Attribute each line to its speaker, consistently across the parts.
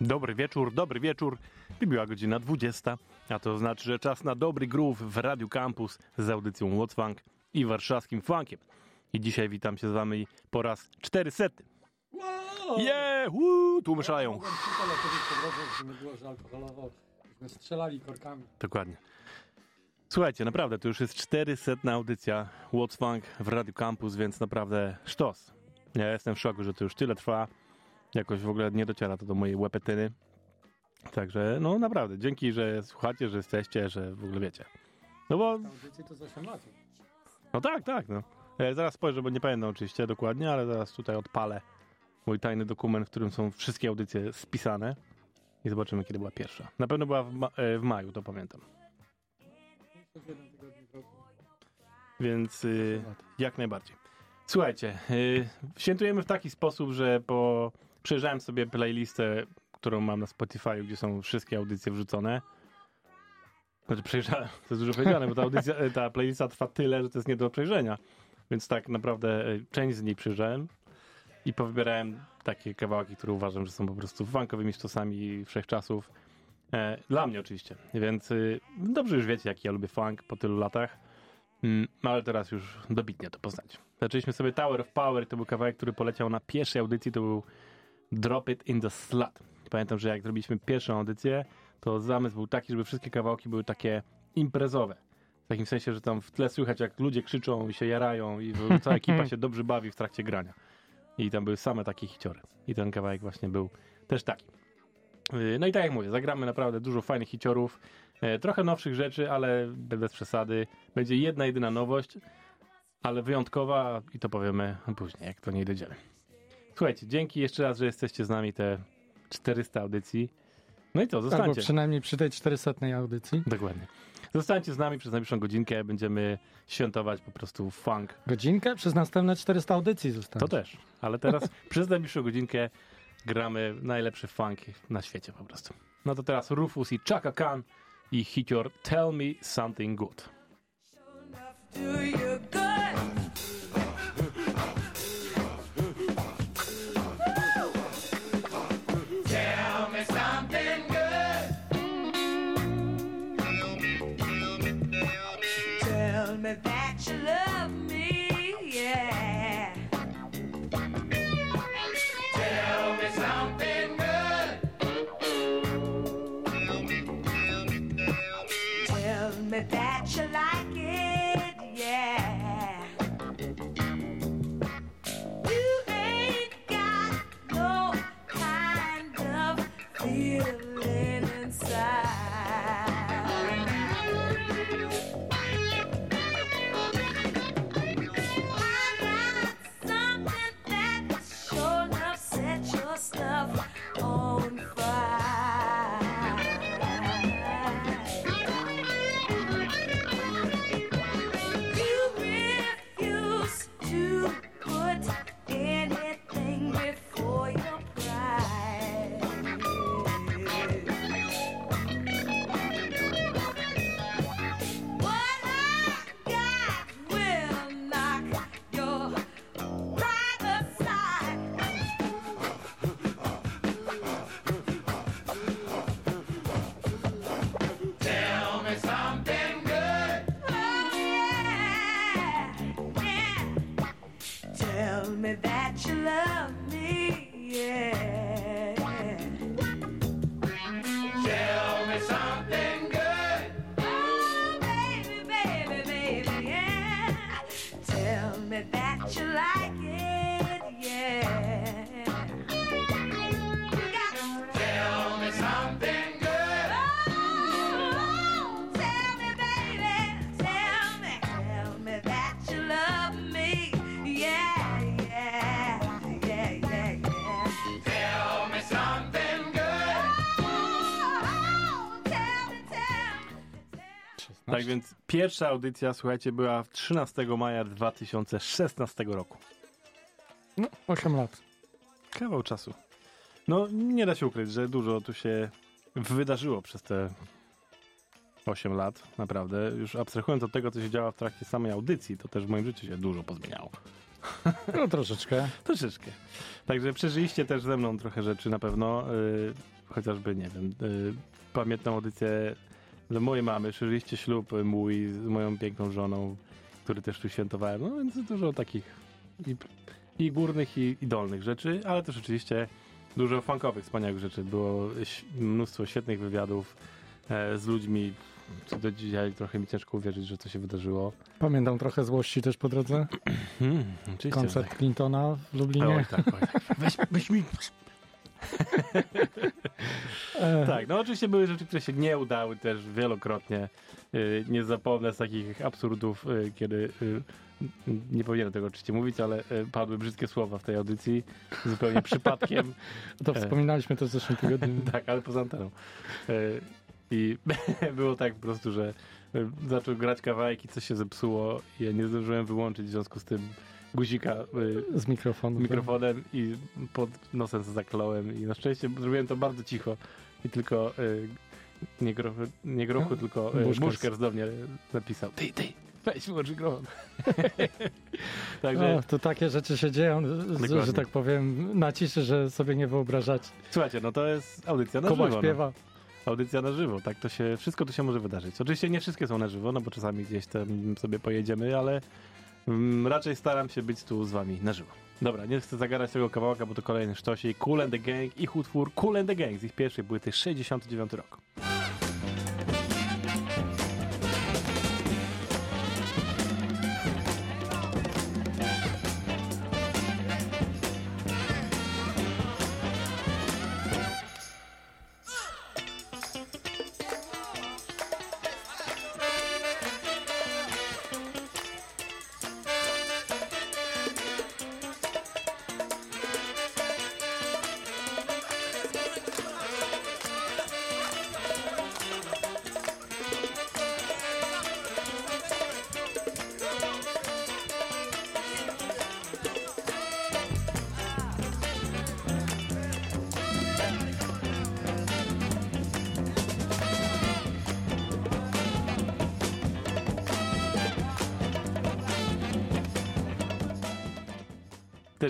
Speaker 1: Dobry wieczór, dobry wieczór. Wybiła godzina 20, a to znaczy, że czas na dobry groove w Radiu Campus z audycją What's Funk i warszawskim funkiem. I dzisiaj witam się z wami po raz 400.
Speaker 2: Wow!
Speaker 1: Yeah, woo,
Speaker 2: byśmy strzelali korkami.
Speaker 1: Dokładnie. Słuchajcie, naprawdę, to już jest 400 audycja What's Funk w Radiu Campus, więc naprawdę sztos. Ja jestem w szoku, że to już tyle trwa. Jakoś w ogóle nie dociera to do mojej łepetyny. Także, no naprawdę, dzięki, że słuchacie, że jesteście, że w ogóle wiecie. No bo,
Speaker 2: to z 8 lat.
Speaker 1: no tak, tak, no. Ja zaraz spojrzę, bo nie pamiętam oczywiście dokładnie, ale zaraz tutaj odpalę mój tajny dokument, w którym są wszystkie audycje spisane i zobaczymy, kiedy była pierwsza. Na pewno była w, ma- e, w maju, to pamiętam. Więc y, jak najbardziej. Słuchajcie, y, świętujemy w taki sposób, że po przejrzałem sobie playlistę, którą mam na Spotify, gdzie są wszystkie audycje wrzucone. Znaczy przejrzałem, to jest dużo powiedziane, bo ta, audycja, ta playlista trwa tyle, że to jest nie do przejrzenia. Więc tak naprawdę e, część z niej przejrzałem i powybierałem takie kawałki, które uważam, że są po prostu funkowymi sztosami wszechczasów. E, dla mnie oczywiście. Więc y, dobrze już wiecie, jaki ja lubię funk po tylu latach. Mm, ale teraz już dobitnie to poznać. Zaczęliśmy sobie Tower of Power, to był kawałek, który poleciał na pierwszej audycji, to był Drop It in the Slut. Pamiętam, że jak zrobiliśmy pierwszą audycję, to zamysł był taki, żeby wszystkie kawałki były takie imprezowe. W takim sensie, że tam w tle słychać, jak ludzie krzyczą i się jarają i cała ekipa się dobrze bawi w trakcie grania. I tam były same takie hiciory. I ten kawałek właśnie był też taki. Yy, No i tak jak mówię, zagramy naprawdę dużo fajnych hiciorów, e, trochę nowszych rzeczy, ale bez przesady. Będzie jedna, jedyna nowość, ale wyjątkowa i to powiemy później, jak to nie dojdziemy. Słuchajcie, dzięki jeszcze raz, że jesteście z nami te 400 audycji. No i co,
Speaker 2: Albo
Speaker 1: zostańcie.
Speaker 2: przynajmniej przy tej 400 audycji.
Speaker 1: Dokładnie. Zostańcie z nami przez najbliższą godzinkę, będziemy świętować po prostu funk.
Speaker 2: Godzinkę przez następne 400 audycji zostanie.
Speaker 1: To też, ale teraz przez najbliższą godzinkę gramy najlepszy funk na świecie po prostu. No to teraz Rufus i Chaka Khan i hicior Tell Me Something Good. Tak więc pierwsza audycja, słuchajcie, była 13 maja 2016 roku.
Speaker 2: No, 8 lat.
Speaker 1: Kawał czasu. No, nie da się ukryć, że dużo tu się wydarzyło przez te 8 lat, naprawdę. Już abstrahując od tego, co się działo w trakcie samej audycji, to też w moim życiu się dużo pozmieniało.
Speaker 2: No troszeczkę.
Speaker 1: Troszeczkę. Także przeżyliście też ze mną trochę rzeczy na pewno. Yy, chociażby, nie wiem, y, pamiętną audycję dla mojej mamy, szerzyliście ślub mój z moją piękną żoną, który też tu świętowałem, no więc dużo takich i, i górnych, i, i dolnych rzeczy, ale też oczywiście dużo funkowych, wspaniałych rzeczy. Było mnóstwo świetnych wywiadów e, z ludźmi, co do dzisiaj trochę mi ciężko uwierzyć, że to się wydarzyło.
Speaker 2: Pamiętam trochę złości też po drodze.
Speaker 1: Hmm,
Speaker 2: Koncert
Speaker 1: tak.
Speaker 2: Clintona w Lublinie.
Speaker 1: Oj, tak, oj, tak. Weź, weź mi... Tak, no oczywiście były rzeczy, które się nie udały też wielokrotnie. Y, Nie zapomnę z takich absurdów, y, kiedy y, nie powinienem tego oczywiście mówić, ale padły brzydkie słowa w tej audycji zupełnie przypadkiem.
Speaker 2: To wspominaliśmy też w zeszłym tygodniu.
Speaker 1: tak, ale poza anteną. I było tak po prostu, że zaczął grać kawałek i coś się zepsuło ja nie zdążyłem wyłączyć w związku z tym guzika y,
Speaker 2: Z mikrofonu.
Speaker 1: mikrofonem i pod nosem zakląłem i na szczęście zrobiłem to bardzo cicho i tylko y, nie, grochu, nie grochu, tylko y,
Speaker 2: Buszkers.
Speaker 1: Do mnie napisał ty, ty, weź wyłącz mikrofon. Także
Speaker 2: O, to takie rzeczy się dzieją,
Speaker 1: Dokładnie.
Speaker 2: że tak powiem, na ciszy, że sobie nie wyobrażacie.
Speaker 1: słuchajcie, no to jest audycja na
Speaker 2: Kuba
Speaker 1: żywo. No.
Speaker 2: śpiewa.
Speaker 1: Audycja na żywo, tak to się, wszystko tu się może wydarzyć. Oczywiście nie wszystkie są na żywo, no bo czasami gdzieś tam sobie pojedziemy, ale raczej staram się być tu z wami na żywo. Dobra, nie chcę zagadać tego kawałka, bo to kolejny sztosik. Cool and the Gang, ich utwór Cool and the Gang z ich pierwszej płyty 69 rok.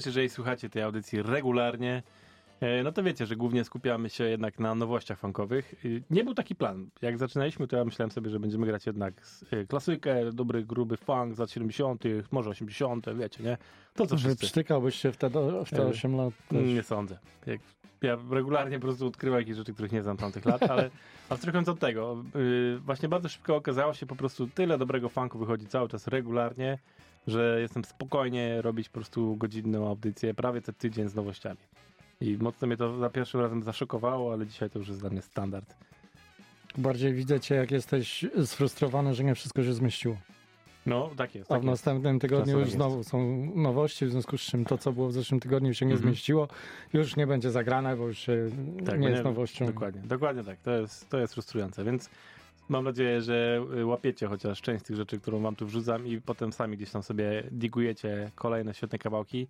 Speaker 1: Jeżeli słuchacie tej audycji regularnie, e, no to wiecie, że głównie skupiamy się jednak na nowościach funkowych. Y, Nie był taki plan. Jak zaczynaliśmy, to ja myślałem sobie, że będziemy grać jednak e, klasykę, dobry, gruby funk z lat 70., może 80., wiecie, nie? To co wszyscy.
Speaker 2: Wyprztykałbyś się w te, w te
Speaker 1: E,
Speaker 2: 8 lat. też.
Speaker 1: Nie sądzę. Jak, ja regularnie po prostu odkrywam jakieś rzeczy, których nie znam tamtych lat, ale abstrahując od tego, yy, właśnie bardzo szybko okazało się po prostu tyle dobrego funku wychodzi cały czas regularnie, że jestem spokojnie robić po prostu godzinną audycję prawie co tydzień z nowościami. I mocno mnie to za pierwszym razem zaszokowało, ale dzisiaj to już jest dla mnie standard.
Speaker 2: Bardziej widzę cię, jak jesteś sfrustrowany, że nie wszystko się zmieściło.
Speaker 1: No, tak jest.
Speaker 2: A
Speaker 1: Tak
Speaker 2: w
Speaker 1: jest.
Speaker 2: następnym tygodniu
Speaker 1: Czasem
Speaker 2: już
Speaker 1: jest.
Speaker 2: znowu są nowości, w związku z czym to, co było w zeszłym tygodniu się nie
Speaker 1: Mhm.
Speaker 2: zmieściło, już nie będzie zagrane, bo już
Speaker 1: Tak,
Speaker 2: nie
Speaker 1: bo
Speaker 2: jest nowością.
Speaker 1: Dokładnie, dokładnie tak. To jest, to jest frustrujące, więc mam nadzieję, że y, łapiecie chociaż część z tych rzeczy, którą wam tu wrzucam i potem sami gdzieś tam sobie digujecie kolejne świetne kawałki.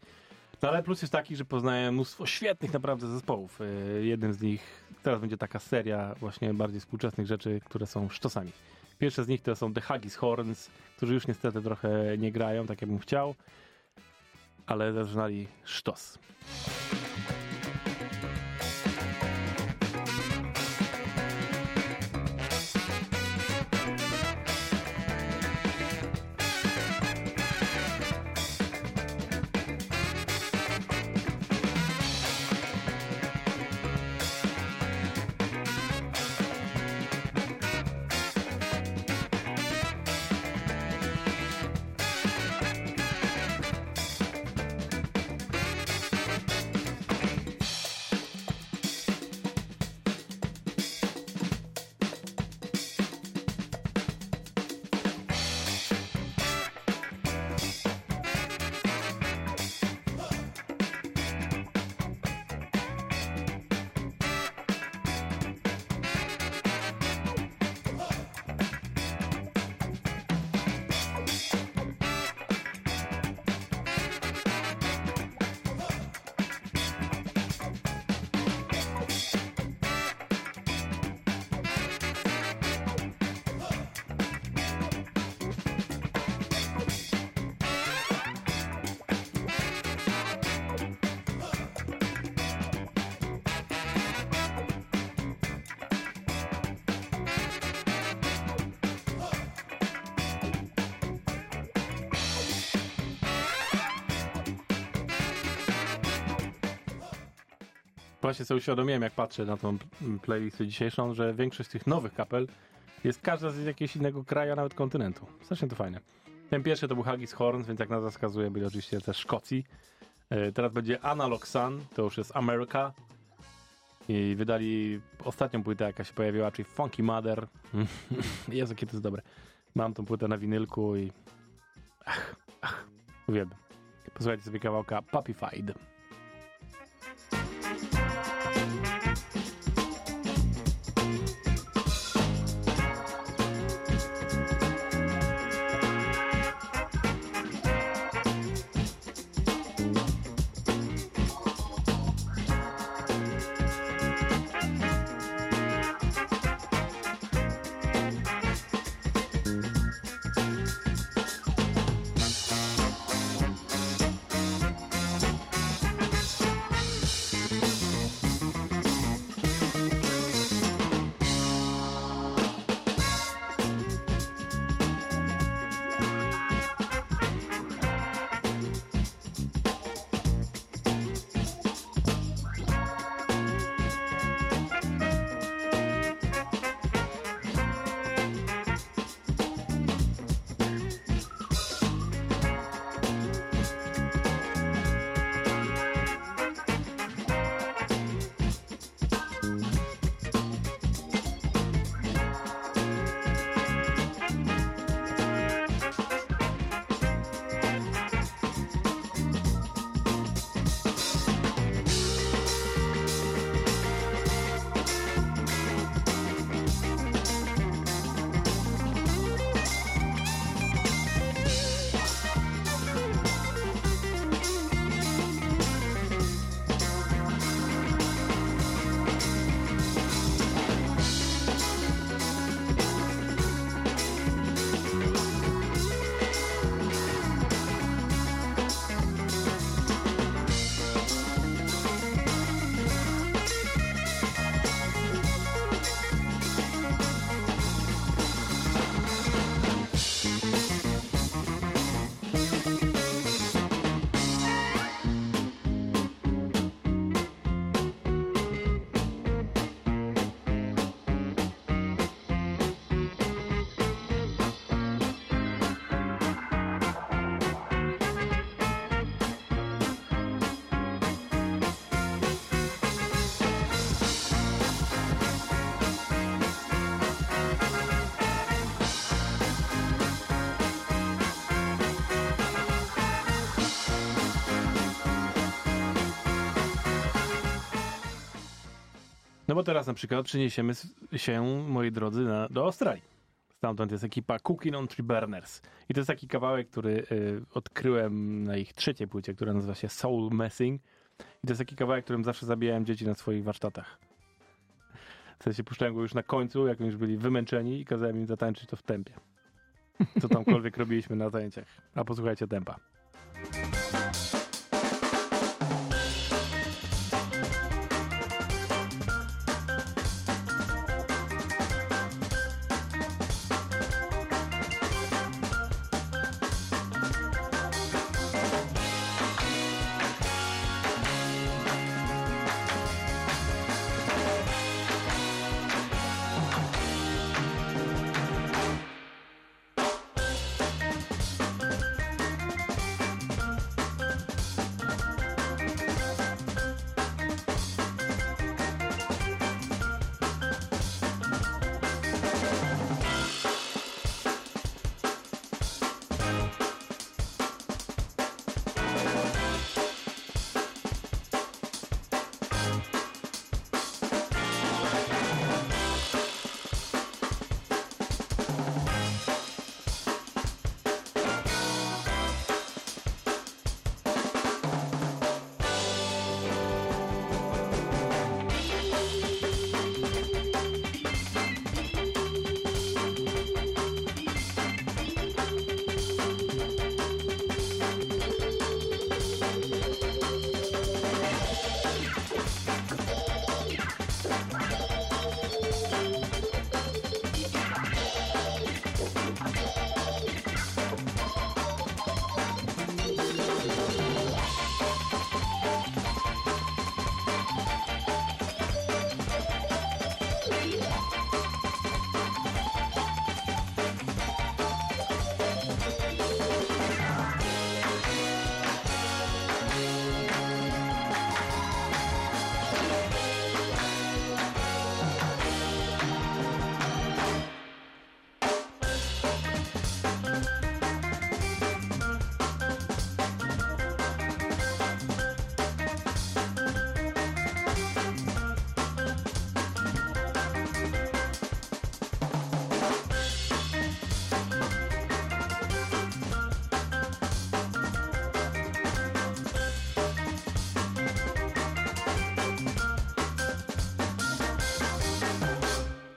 Speaker 1: No ale plus jest taki, że poznałem mnóstwo świetnych naprawdę zespołów. Y, Jednym z nich teraz będzie taka seria właśnie bardziej współczesnych rzeczy, które są sztosami. Pierwsze z nich to są The Haggis Horns, którzy już niestety trochę nie grają, tak jakbym chciał, ale zaczynali sztos. Właśnie sobie uświadomiłem, jak patrzę na tą playlistę dzisiejszą, że większość tych nowych kapel jest każda z jakiegoś innego kraju, nawet kontynentu. Strasznie to fajne. Ten pierwszy to był Haggis Horns, więc jak nazwa wskazuje, byli oczywiście też Szkocji. E, Teraz będzie Analog Sun, to już jest America. I wydali ostatnią płytę, jaka się pojawiła, czyli Funky Mother. Jezu, jakie to jest dobre. Mam tą płytę na winylku i... Ach, ach, uwielbiam. Posłuchajcie sobie kawałka Puppyfied. Bo teraz na przykład przeniesiemy się, moi drodzy, na, do Australii. Stamtąd jest ekipa Cooking on Tree Burners. I to jest taki kawałek, który y, odkryłem na ich trzeciej płycie, która nazywa się Soul Messing. I to jest taki kawałek, którym zawsze zabijałem dzieci na swoich warsztatach. W sensie puszczałem go już na końcu, jak już byli wymęczeni i kazałem im zatańczyć to w tempie. Co tamkolwiek robiliśmy na zajęciach. A posłuchajcie tempa.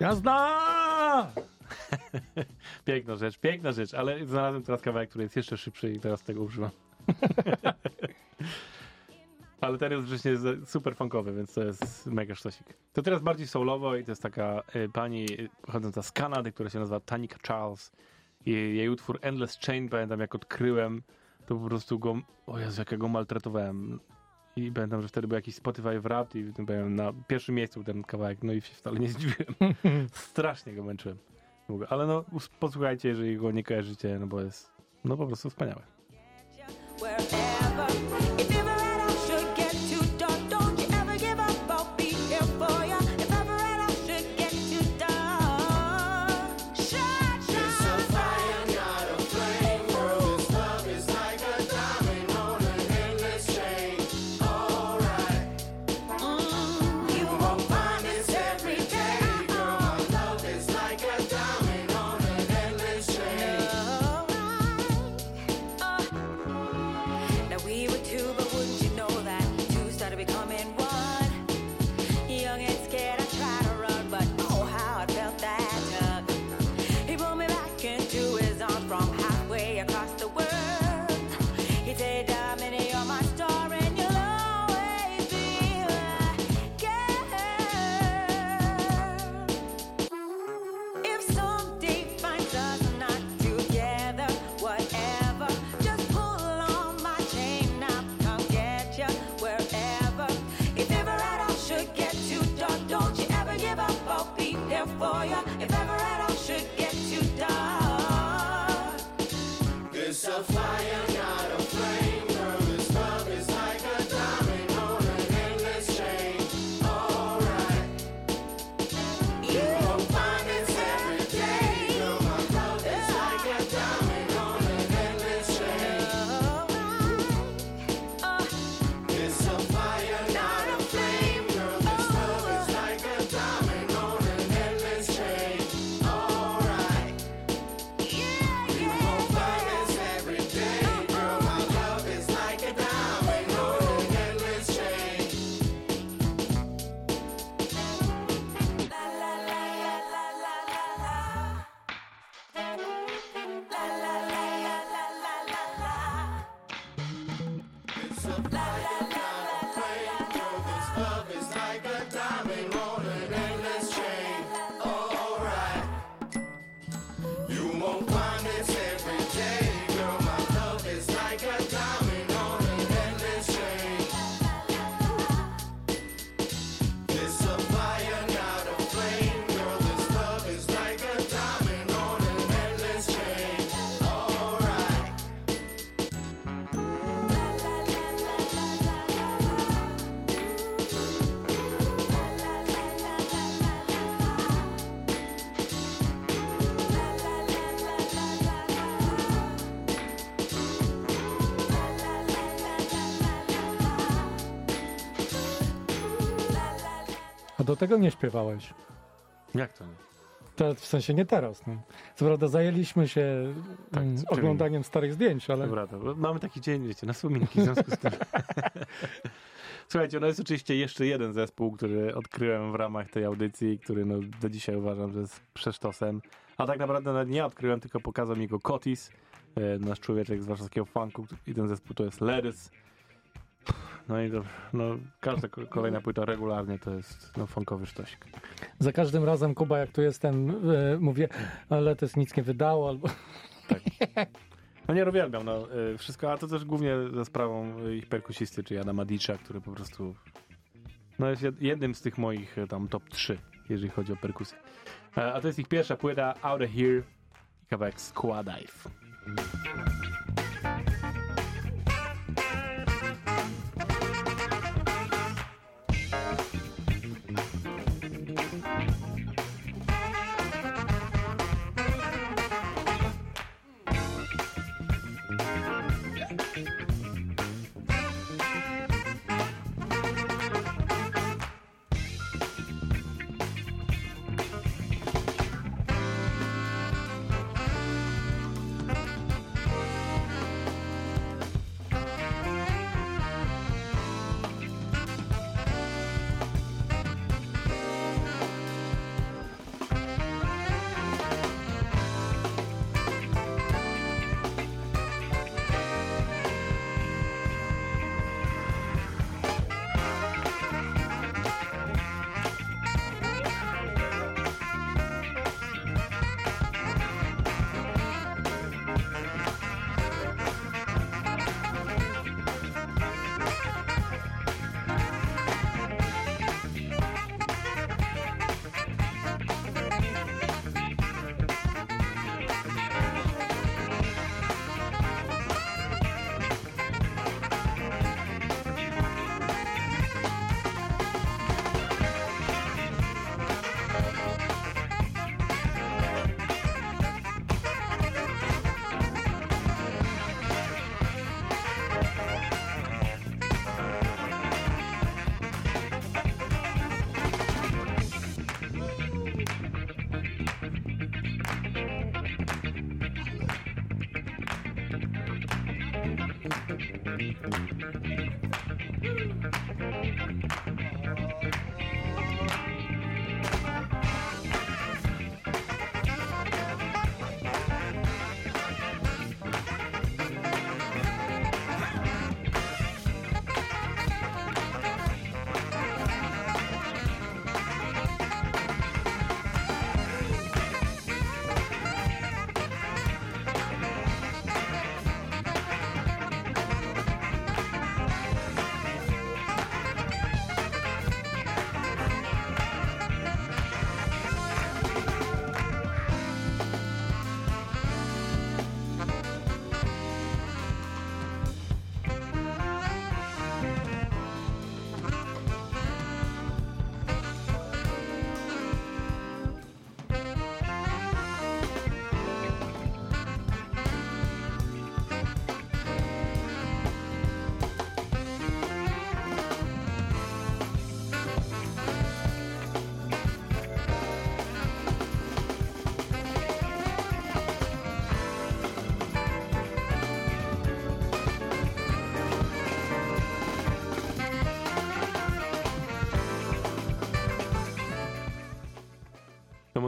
Speaker 2: Jazda!
Speaker 1: Piękna rzecz, piękna rzecz, ale znalazłem teraz kawałek, który jest jeszcze szybszy i teraz tego używam. ale ten jest wrześnie super funkowy, więc to jest mega sztosik. To teraz bardziej soulowo i to jest taka y, pani y, pochodząca z Kanady, która się nazywa Tanika Charles. I jej utwór Endless Chain, pamiętam jak odkryłem, to po prostu go, o Jezu, jak ja go maltretowałem. I pamiętam, że wtedy był jakiś Spotify w rap i tym powiem, na pierwszym miejscu ten kawałek, no i się wcale nie zdziwiłem. Strasznie go męczyłem. Ale no, posłuchajcie, jeżeli go nie kojarzycie, no bo jest no po prostu wspaniałe.
Speaker 2: Do tego nie śpiewałeś.
Speaker 1: Jak to nie?
Speaker 2: To w sensie nie teraz. No. Co prawda zajęliśmy się
Speaker 1: Tak,
Speaker 2: mm, oglądaniem starych zdjęć, ale
Speaker 1: Dobra, mamy taki dzień, wiecie, na wspominki w związku z tym. Słuchajcie, no jest oczywiście jeszcze jeden zespół, który odkryłem w ramach tej audycji, który no, do dzisiaj uważam, że jest przesztosem. A tak naprawdę nawet nie odkryłem, tylko pokazał mi go Kotis, e, nasz człowieczek z warszawskiego funku i ten zespół to jest Ledys. No i to, no, każda ko- kolejna płyta regularnie to jest no, funkowy sztosik.
Speaker 2: za każdym razem Kuba, jak tu jestem, e, mówię, ale to jest nic nie wydało, albo
Speaker 1: No nie uwielbiam, no y, wszystko, a to też głównie za sprawą y, ich perkusisty, czyli Adama Dicza, który po prostu no jest jed- jednym z tych moich tam top 3, jeżeli chodzi o perkusję. E, A to jest ich pierwsza płyta, Out of Here kawałek Squad Dive.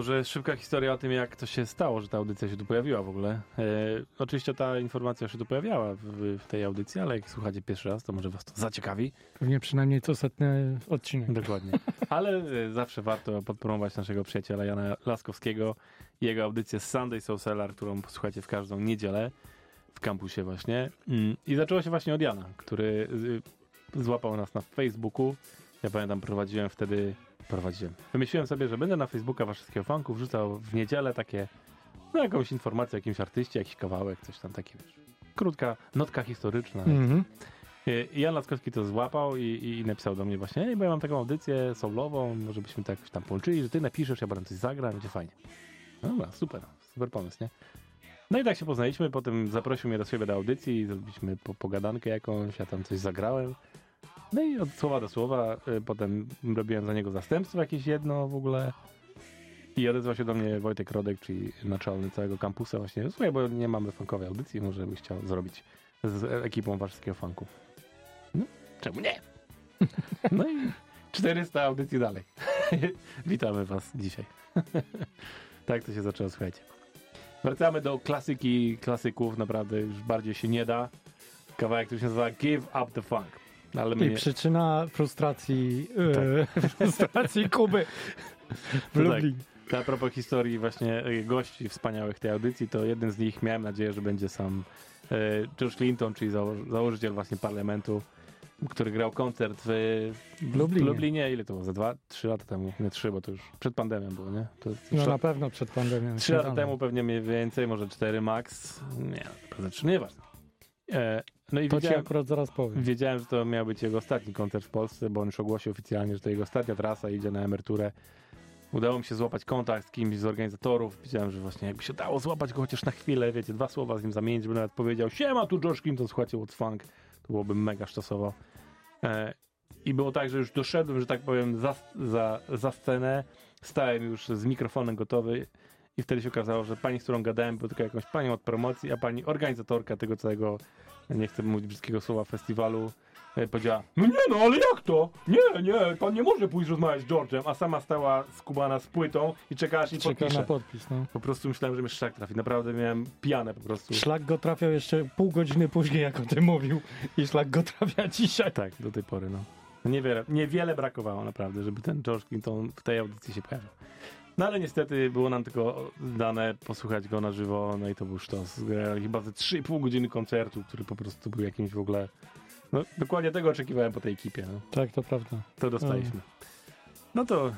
Speaker 1: Może szybka historia o tym, jak to się stało, że ta audycja się tu pojawiła w ogóle. E, oczywiście ta informacja się tu pojawiała w, w tej audycji, ale jak słuchacie pierwszy raz, to może was to zaciekawi.
Speaker 2: Pewnie przynajmniej co setny odcinek.
Speaker 1: Dokładnie. Ale e, zawsze warto podpromować naszego przyjaciela Jana Laskowskiego i jego audycję Sunday Soul Cellar, którą posłuchacie w każdą niedzielę w kampusie właśnie. Mm, I zaczęło się właśnie od Jana, który y, złapał nas na Facebooku. Ja pamiętam, prowadziłem wtedy, prowadziłem. Wymyśliłem sobie, że będę na Facebooka waszego fanków wrzucał w niedzielę takie, no jakąś informację o jakimś artyście, jakiś kawałek, coś tam takie, wiesz. Krótka notka historyczna.
Speaker 2: Mhm.
Speaker 1: I Jan Laskowski to złapał i, i napisał do mnie właśnie, Ej, bo ja mam taką audycję soulową, może byśmy tak tam połączyli, że ty napiszesz, ja potem coś zagram, będzie fajnie. No Dobra, super, super pomysł, nie? No i tak się poznaliśmy, potem zaprosił mnie do siebie do audycji i zrobiliśmy po, pogadankę jakąś, ja tam coś zagrałem. No i od słowa do słowa, y, potem robiłem za niego zastępstwo jakieś jedno w ogóle. I odezwał się do mnie Wojtek Rodek, czyli naczelny całego kampusa właśnie. Słuchaj, bo nie mamy funkowej audycji, może byś chciał zrobić z ekipą warszawskiego funku. No, czemu nie? No i 400 audycji dalej. Witamy was dzisiaj. tak to się zaczęło, słuchajcie. Wracamy do klasyki, klasyków, naprawdę już bardziej się nie da. Kawałek, który się nazywa Give Up the Funk. Ale my
Speaker 2: I przyczyna frustracji, e, frustracji Kuby w
Speaker 1: tak.
Speaker 2: Lublinie.
Speaker 1: To a propos historii właśnie e, gości wspaniałych tej audycji, to jeden z nich miałem nadzieję, że będzie sam e, George Clinton, czyli zało- założyciel właśnie parlamentu, który grał koncert w, w
Speaker 2: Lublinie.
Speaker 1: Lublinie. Ile to było? Za dwa, trzy lata temu? Nie trzy, bo to już przed pandemią było, nie? To, to
Speaker 2: No
Speaker 1: trzy,
Speaker 2: na pewno przed pandemią.
Speaker 1: trzy lata temu pewnie mniej więcej, może cztery max. Nie, naprawdę, czy nieważne. E, no i
Speaker 2: To ci
Speaker 1: wiedziałem,
Speaker 2: akurat zaraz powiem.
Speaker 1: Wiedziałem, że to miał być jego ostatni koncert w Polsce, bo on już ogłosił oficjalnie, że to jego ostatnia trasa, idzie na emeryturę. Udało mi się złapać kontakt z kimś z organizatorów. Wiedziałem, że właśnie jakby się dało złapać go chociaż na chwilę, wiecie, dwa słowa z nim zamienić, by nawet powiedział, siema, tu George Clinton, słuchajcie, What's Funk. To byłoby mega sztosowo. E, I było tak, że już doszedłem, że tak powiem, za, za, za scenę. Stałem już z mikrofonem gotowy i wtedy się okazało, że pani, z którą gadałem, była tylko jakąś panią od promocji, a pani organizatorka tego całego, nie chcę mówić brzydkiego słowa, festiwalu, e, powiedziała, no nie no, ale jak to? Nie, nie, pan nie może pójść rozmawiać z George'em, a sama stała skubana z płytą i czekała, aż
Speaker 2: Czeka
Speaker 1: podpisze.
Speaker 2: na podpis, no.
Speaker 1: Po prostu myślałem, że mnie szlak trafi. Naprawdę miałem pijane po prostu.
Speaker 2: Szlak go trafiał jeszcze pół godziny później, jak o tym mówił. I szlak go trafia dzisiaj.
Speaker 1: Tak, do tej pory, no. Niewiele, niewiele brakowało naprawdę, żeby ten George Clinton w tej audycji się pojawił. No ale niestety było nam tylko dane posłuchać go na żywo, no i to był sztos. Grali chyba ze 3,5 godziny koncertu, który po prostu był jakimś w ogóle... No dokładnie tego oczekiwałem po tej ekipie, no.
Speaker 2: Tak, to prawda.
Speaker 1: To dostaliśmy. No to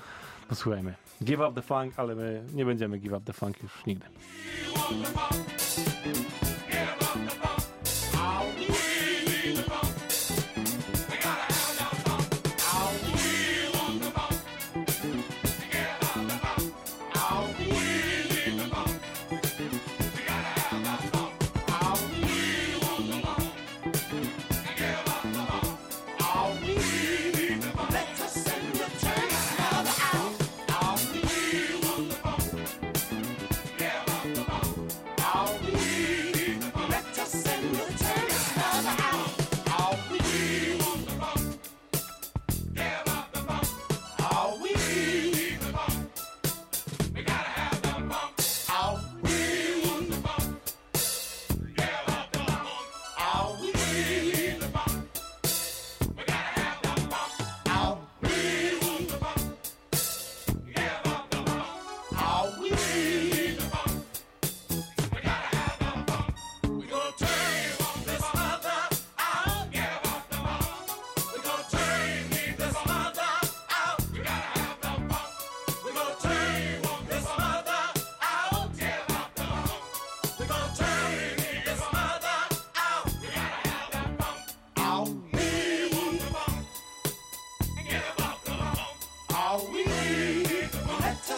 Speaker 1: posłuchajmy. Give up the funk, ale my nie będziemy give up the funk już nigdy.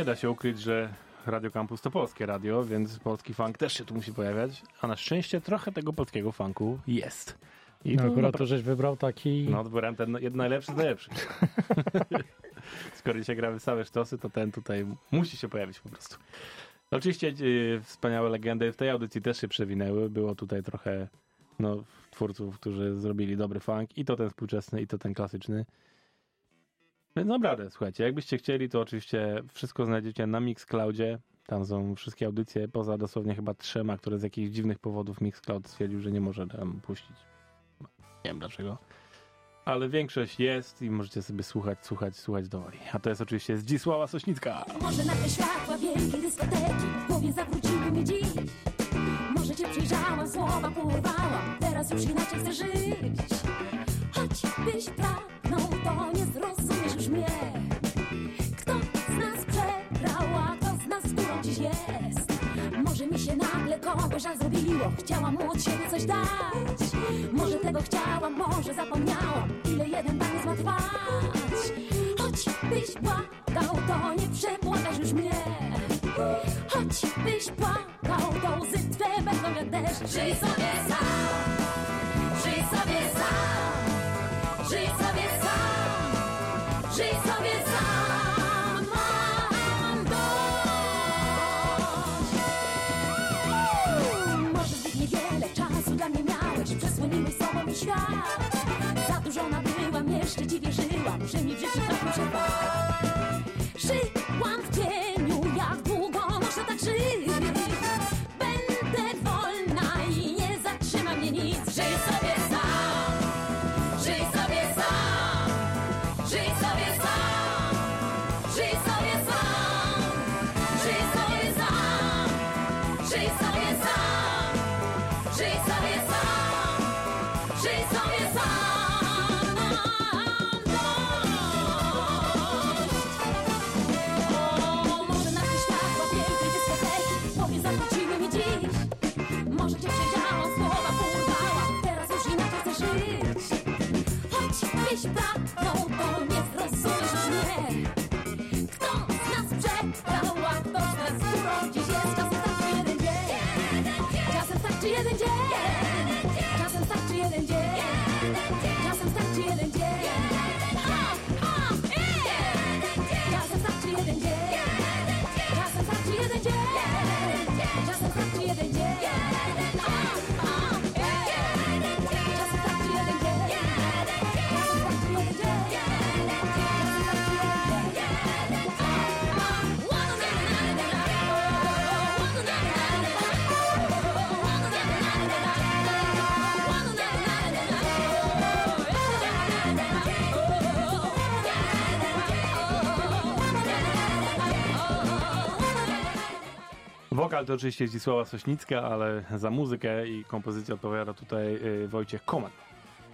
Speaker 1: nie da się ukryć, że Radio Campus to polskie radio, więc polski funk też się tu musi pojawiać, a na szczęście trochę tego polskiego funku jest. I
Speaker 2: No, akurat to żeś wybrał taki...
Speaker 1: No, wybrałem ten jeden najlepszy z najlepszych. Skoro dzisiaj gramy same sztosy, to ten tutaj musi się pojawić po prostu. Oczywiście e, wspaniałe legendy w tej audycji też się przewinęły. Było tutaj trochę no, twórców, którzy zrobili dobry funk i to ten współczesny, i to ten klasyczny. Więc naprawdę, słuchajcie, jakbyście chcieli, to oczywiście wszystko znajdziecie na Mixcloudzie. Tam są wszystkie audycje, poza dosłownie chyba trzema, które z jakichś dziwnych powodów Mixcloud stwierdził, że nie może tam puścić. Nie wiem dlaczego. Ale większość jest i możecie sobie słuchać, słuchać, słuchać woli. A to jest oczywiście Zdzisława Sośnicka.
Speaker 3: Może na te światła wielkiej dyskoteki w głowie zawróciły mi dziś. Może cię przyjrzałam, słowa porwałam, teraz już inaczej chcę żyć. Choćbyś nie Kto z nas przegrał, a kto z nas górą dziś jest? Może mi się nagle kogoś żal zrobiło, chciałam mu od siebie coś dać. Może tego chciałam, może zapomniałam, ile jeden taniec ma trwać. Choćbyś płakał, to nie przepłakasz już mnie. Choćbyś płakał, to łzy twe będą jak deszcz. Żyj sobie sam, wierzyłam, że mi w życiu
Speaker 1: Wokal to oczywiście Zdzisława Sośnicka, ale za muzykę i kompozycję odpowiada tutaj y, Wojciech Koman.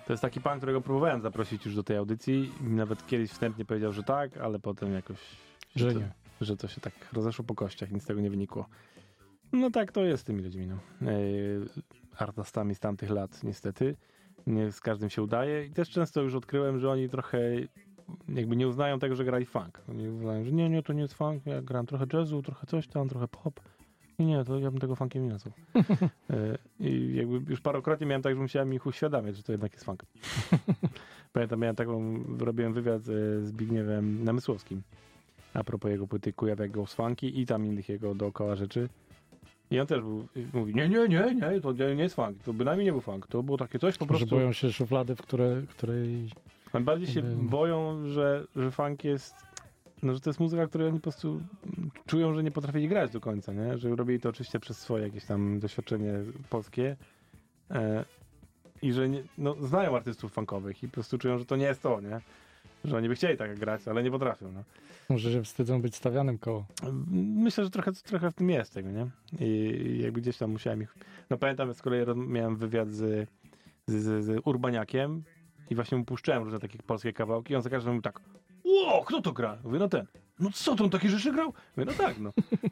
Speaker 1: To jest taki pan, którego próbowałem zaprosić już do tej audycji nawet kiedyś wstępnie powiedział, że tak, ale potem jakoś...
Speaker 2: Że
Speaker 1: to,
Speaker 2: nie.
Speaker 1: Że to się tak rozeszło po kościach, nic z tego nie wynikło. No tak to jest z tymi ludźmi, no. Yy, artystami z tamtych lat, niestety. Nie z każdym się udaje i też często już odkryłem, że oni trochę jakby nie uznają tego, że grali funk. Oni uznają, że nie, nie, to nie jest funk, ja gram trochę jazzu, trochę coś tam, trochę pop. Nie, nie, to ja bym tego funkiem nie nazwał. E, I jakby już parokrotnie miałem tak, że musiałem ich uświadamiać, że to jednak jest funk. Pamiętam, miałem taką, robiłem wywiad z Zbigniewem Namysłowskim a propos jego płyty Kujawiak Ghost Funky i tam innych jego dookoła rzeczy. I on też był, mówi, nie, nie, nie, nie, to nie nie jest funk, to bynajmniej nie był funk, to było takie coś po
Speaker 2: Że
Speaker 1: prostu...
Speaker 2: boją się szuflady, w które, której...
Speaker 1: Oni bardziej się boją, że, że funk jest. No, że to jest muzyka, której oni po prostu czują, że nie potrafili grać do końca, nie? Że robili to oczywiście przez swoje jakieś tam doświadczenie polskie. E, I że nie, no, znają artystów funkowych i po prostu czują, że to nie jest to, nie? Że oni by chcieli tak grać, ale nie potrafią, no.
Speaker 2: Może się wstydzą być stawianym koło.
Speaker 1: Myślę, że trochę, trochę w tym jest tego, nie? I jakby gdzieś tam musiałem ich... No pamiętam, z kolei miałem wywiad z, z, z, z Urbaniakiem i właśnie mu puszczałem różne takie polskie kawałki i on za każdym mówił tak Ło, kto to gra? Mówię, no ten. No co, to on takie rzeczy grał? Mówię, no tak, no.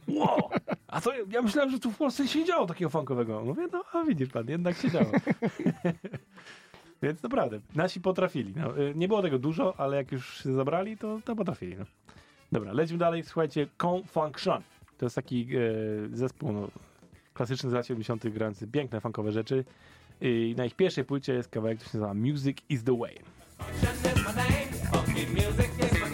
Speaker 1: Ło, a to ja myślałem, że tu w Polsce się działo takiego funkowego. Mówię, no a widzisz pan, jednak się działo. Więc naprawdę, nasi potrafili. No, y, nie było tego dużo, ale jak już się zabrali, to, to potrafili. No. Dobra, lecimy dalej. Słuchajcie, Confunction. To jest taki e, zespół no, klasyczny z lat 70. grający piękne funkowe rzeczy. I na ich pierwszej płycie jest kawałek, który się nazywa Music is the Way. No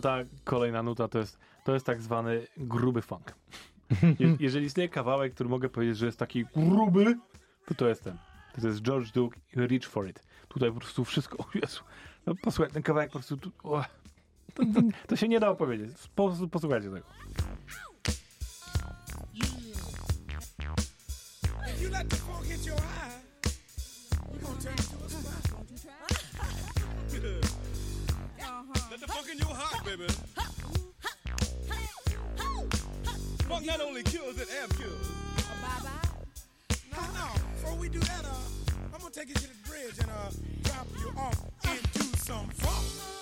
Speaker 1: ta kolejna nuta to jest, to jest tak zwany gruby funk. Je, jeżeli istnieje kawałek, który mogę powiedzieć, że jest taki gruby, to to jest ten. To jest George Duke i Reach for It. Tutaj po prostu wszystko, o Jezu. No posłuchaj, ten kawałek po prostu, tu, o, to, to, to się nie da opowiedzieć. Po posłuchajcie tego.
Speaker 4: Let the funk in your heart, baby. Funk not only kills it and cures. No, no. Before we do that, uh, I'm gonna take you to the bridge and uh, drop you off into some funk.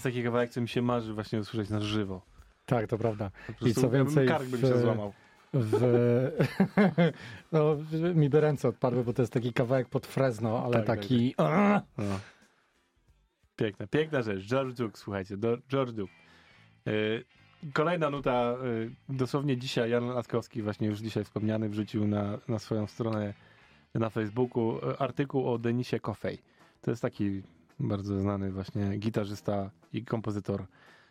Speaker 1: Jest taki kawałek, co mi się marzy właśnie usłyszeć na żywo.
Speaker 2: Tak, to prawda. I co więcej,
Speaker 1: Kark by mi
Speaker 2: w-
Speaker 1: się złamał.
Speaker 2: W... no, mi by ręce odpadły, bo to jest taki kawałek pod Fresno, ale
Speaker 1: Tak, tak,
Speaker 2: taki... A!
Speaker 1: No. Piękna, piękna rzecz. George Duke, słuchajcie, do, George Duke. Yy, kolejna nuta, yy, dosłownie dzisiaj Jan Laskowski, właśnie już dzisiaj wspomniany, wrzucił na, na swoją stronę na Facebooku yy, artykuł o Denisie Coffey. To jest taki bardzo znany właśnie gitarzysta i kompozytor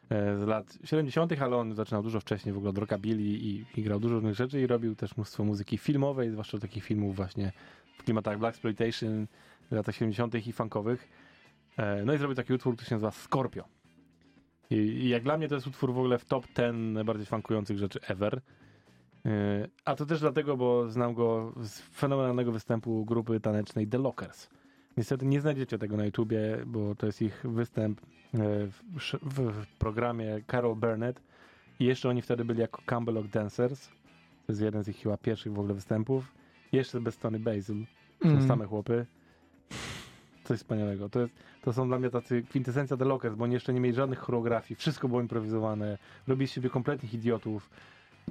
Speaker 1: e, z lat 70., ale on zaczynał dużo wcześniej w ogóle od rockabilly i, i grał dużo różnych rzeczy i robił też mnóstwo muzyki filmowej, zwłaszcza takich filmów właśnie w klimatach Black Exploitation w latach 70. i funkowych. E, No i zrobił taki utwór, który się nazywa Scorpio. I, I jak dla mnie to jest utwór w ogóle w top 10 najbardziej funkujących rzeczy ever. E, A to też dlatego, bo znam go z fenomenalnego występu grupy tanecznej The Lockers. Niestety nie znajdziecie tego na YouTubie, bo to jest ich występ e, w, w, w programie Carol Burnett i jeszcze oni wtedy byli jako Campbell Dancers. To jest jeden z ich chyba pierwszych w ogóle występów. Jeszcze bez Tony Basil. Są
Speaker 2: Mm.
Speaker 1: same chłopy. Coś wspaniałego. To, jest, to są dla mnie tacy kwintesencja The Lockers, bo oni jeszcze nie mieli żadnych choreografii, wszystko było improwizowane, robili z siebie kompletnych idiotów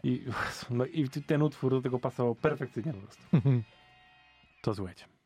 Speaker 1: i, no, i ten utwór do tego pasował perfekcyjnie po prostu. To słuchajcie.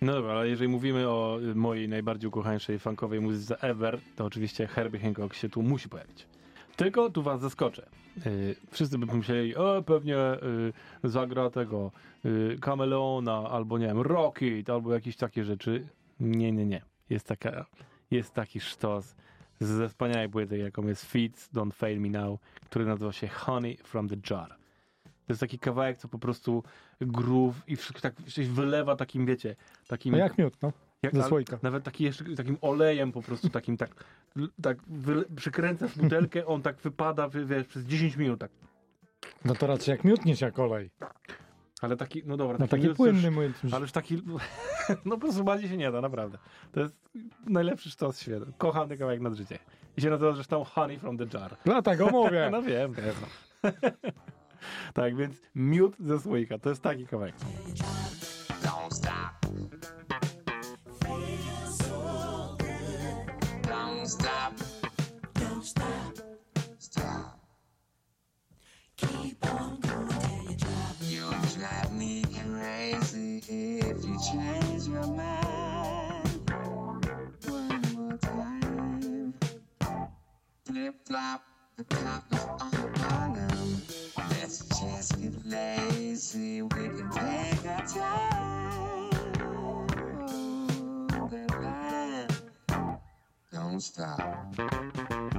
Speaker 1: No dobra, ale jeżeli mówimy o mojej najbardziej ukochańszej funkowej muzyce ever, to oczywiście Herbie Hancock się tu musi pojawić. Tylko tu was zaskoczę. Yy, wszyscy by pomyśleli, o pewnie yy, zagra tego yy, albo nie wiem, Rocket, albo jakieś takie rzeczy. Nie, nie, nie. Jest, taka, jest taki sztos ze wspaniałej płyty, jaką jest Feats Don't Fail Me Now, który nazywa się Honey from the Jar. To jest taki kawałek, co po prostu groove i wszystko tak się wylewa takim, wiecie, takim...
Speaker 2: No jak miód, no.
Speaker 1: jak-
Speaker 2: ze słoika.
Speaker 1: Nawet taki jeszcze, takim olejem po prostu, takim tak tak wyle- przykręcasz butelkę, on tak wypada, wy- wiesz, przez 10 minut, tak.
Speaker 2: No to raczej jak miód niż jak olej.
Speaker 1: Ale taki, no dobra,
Speaker 2: No taki
Speaker 1: to
Speaker 2: płynny mój.
Speaker 1: Ale już taki, no po prostu bardziej się nie da, naprawdę. To jest najlepszy sztos świata. Kocham ten kawałek nad życie. I się nazywa zresztą Honey from the Jar.
Speaker 2: Dlatego mówię.
Speaker 1: No wiem, wiem. Tak, więc miód ze słoika, to jest taki kawałek.
Speaker 5: Flip flop. The top is on lazy. We can take our time. Don't stop.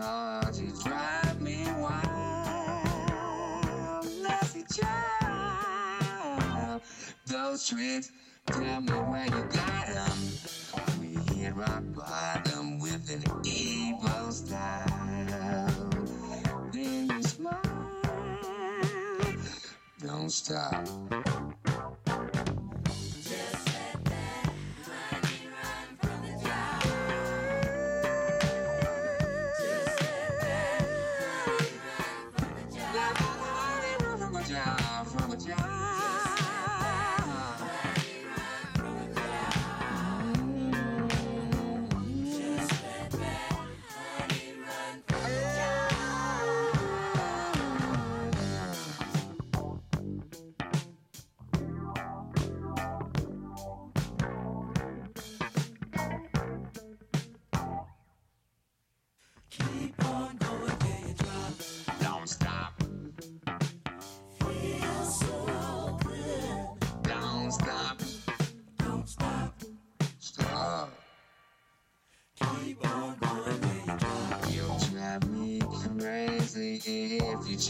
Speaker 5: Cause you drive me wild. Lazy child. Those tricks, tell me where you got them. We hit rock bottom with an evil style. Then you smile. Don't stop.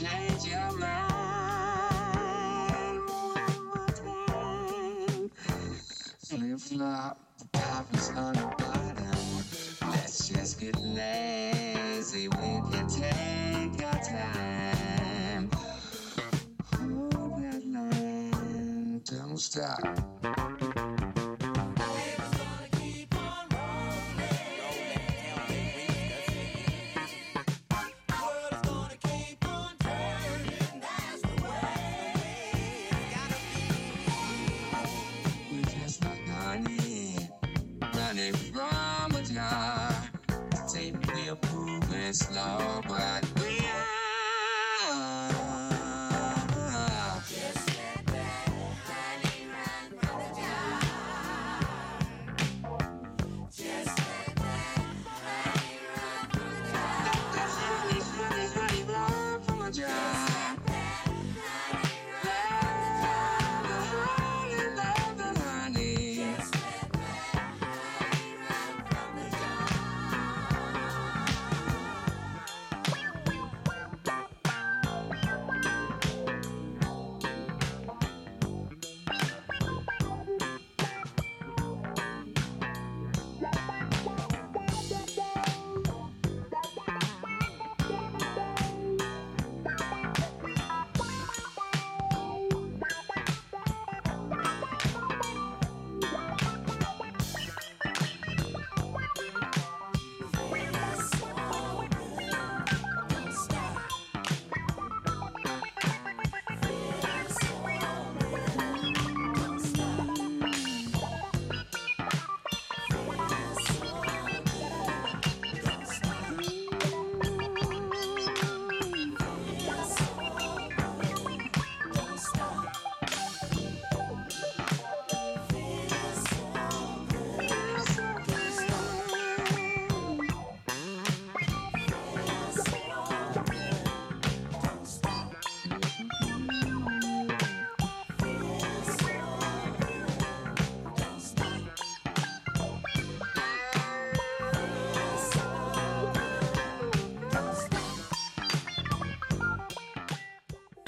Speaker 5: If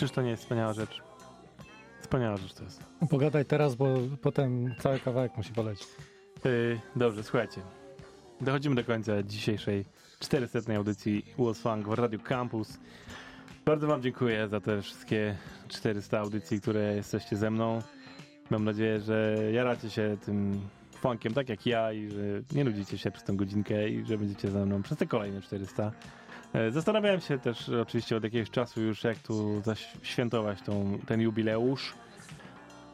Speaker 1: Czyż to nie jest wspaniała rzecz? Wspaniała rzecz to jest.
Speaker 2: Pogadaj teraz, bo potem cały kawałek musi polecieć.
Speaker 1: Yy, dobrze, słuchajcie. Dochodzimy do końca dzisiejszej 400. audycji Was Funk w Radio Campus. Bardzo Wam dziękuję za te wszystkie 400 audycji, które jesteście ze mną. Mam nadzieję, że jaracie się tym funkiem tak jak ja i że nie nudzicie się przez tę godzinkę i że będziecie ze mną przez te kolejne 400. E, Zastanawiałem się też oczywiście od jakiegoś czasu już, jak tu zaświętować tą, ten jubileusz.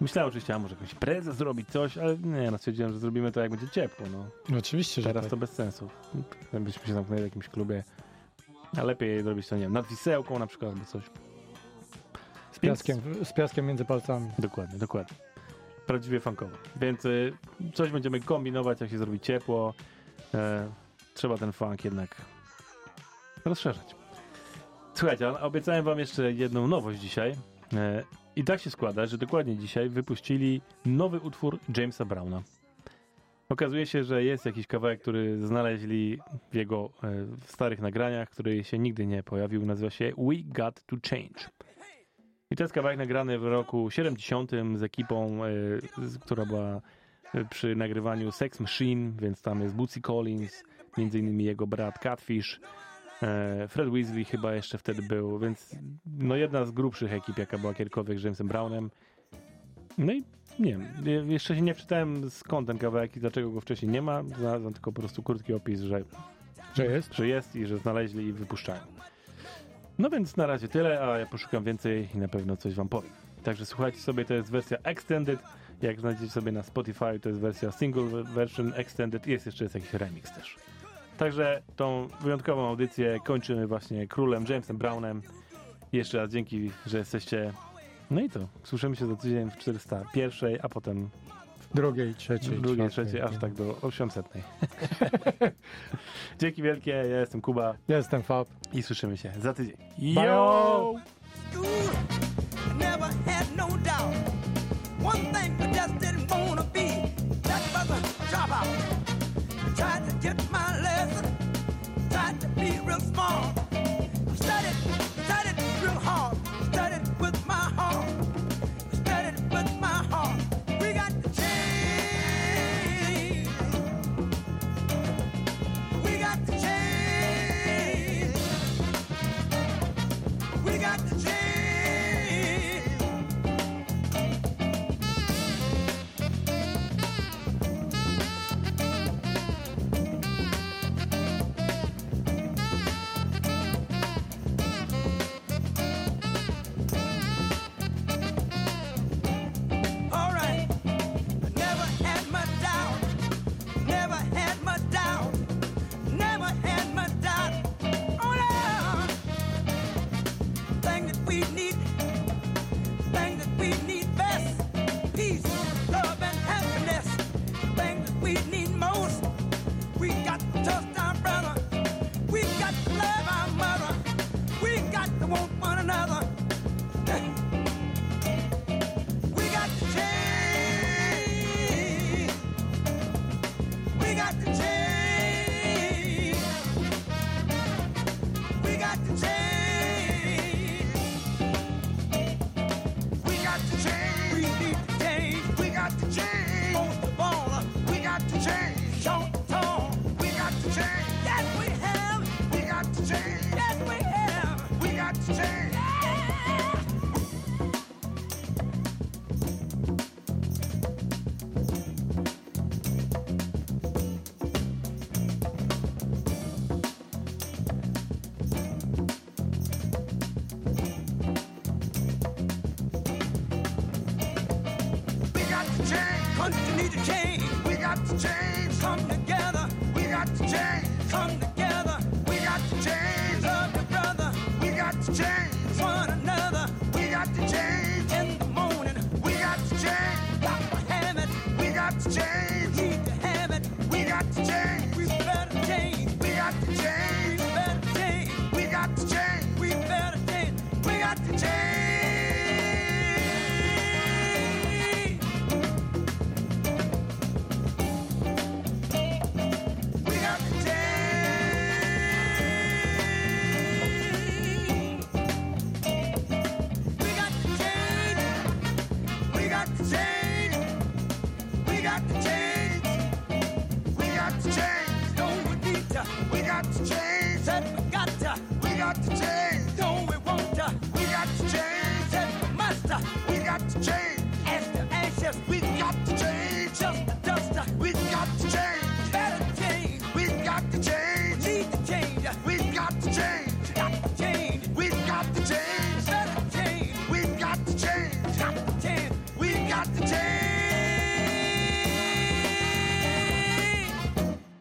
Speaker 1: Myślałem oczywiście, a może jakąś prezę zrobić, coś, ale nie, no stwierdziłem, że zrobimy to jak będzie ciepło, no.
Speaker 2: No Oczywiście, że
Speaker 1: Teraz
Speaker 2: tak.
Speaker 1: to bez sensu. Byśmy się zamknęli w jakimś klubie. A lepiej zrobić to, nie wiem, nad wisełką na przykład albo coś.
Speaker 2: z, piaskiem, z piaskiem między palcami.
Speaker 1: Dokładnie, dokładnie. Prawdziwie funkowo. Więc y, coś będziemy kombinować, jak się zrobi ciepło. E, trzeba ten funk jednak rozszerzać. Słuchajcie, obiecałem wam jeszcze jedną nowość dzisiaj. E, I tak się składa, że dokładnie dzisiaj wypuścili nowy utwór Jamesa Browna. Okazuje się, że jest jakiś kawałek, który znaleźli w jego e, w starych nagraniach, który się nigdy nie pojawił. Nazywa się We Got to Change. I to jest kawałek nagrany w roku 70 z ekipą, e, która była przy nagrywaniu Sex Machine, więc tam jest Bootsy Collins, między innymi jego brat Catfish, Fred Weasley chyba jeszcze wtedy był, więc no jedna z grubszych ekip, jaka była kiedykolwiek z Jamesem Brownem. No i nie wiem, je- jeszcze się nie wczytałem skąd ten kawałek i dlaczego go wcześniej nie ma, znalazłem tylko po prostu krótki opis, że
Speaker 2: Że jest?
Speaker 1: że jest i że znaleźli i wypuszczają. No więc na razie tyle, a ja poszukam więcej i na pewno coś wam powiem. Także słuchajcie sobie, to jest wersja Extended. Jak znajdziecie sobie na Spotify, to jest wersja single version Extended i jest jeszcze jest jakiś remix też. Także tą wyjątkową audycję kończymy właśnie królem Jamesem Brownem. Jeszcze raz dzięki, że jesteście. No i to, słyszymy się za tydzień w 401, a potem
Speaker 2: Drugiej, trzeciej,
Speaker 1: w drugiej, trzeciej, aż tak do 800. dzięki wielkie, ja jestem Kuba.
Speaker 2: Ja jestem Fab.
Speaker 1: i słyszymy się za tydzień.
Speaker 2: Bye.
Speaker 1: Yo!
Speaker 4: never had no doubt. One thing just didn't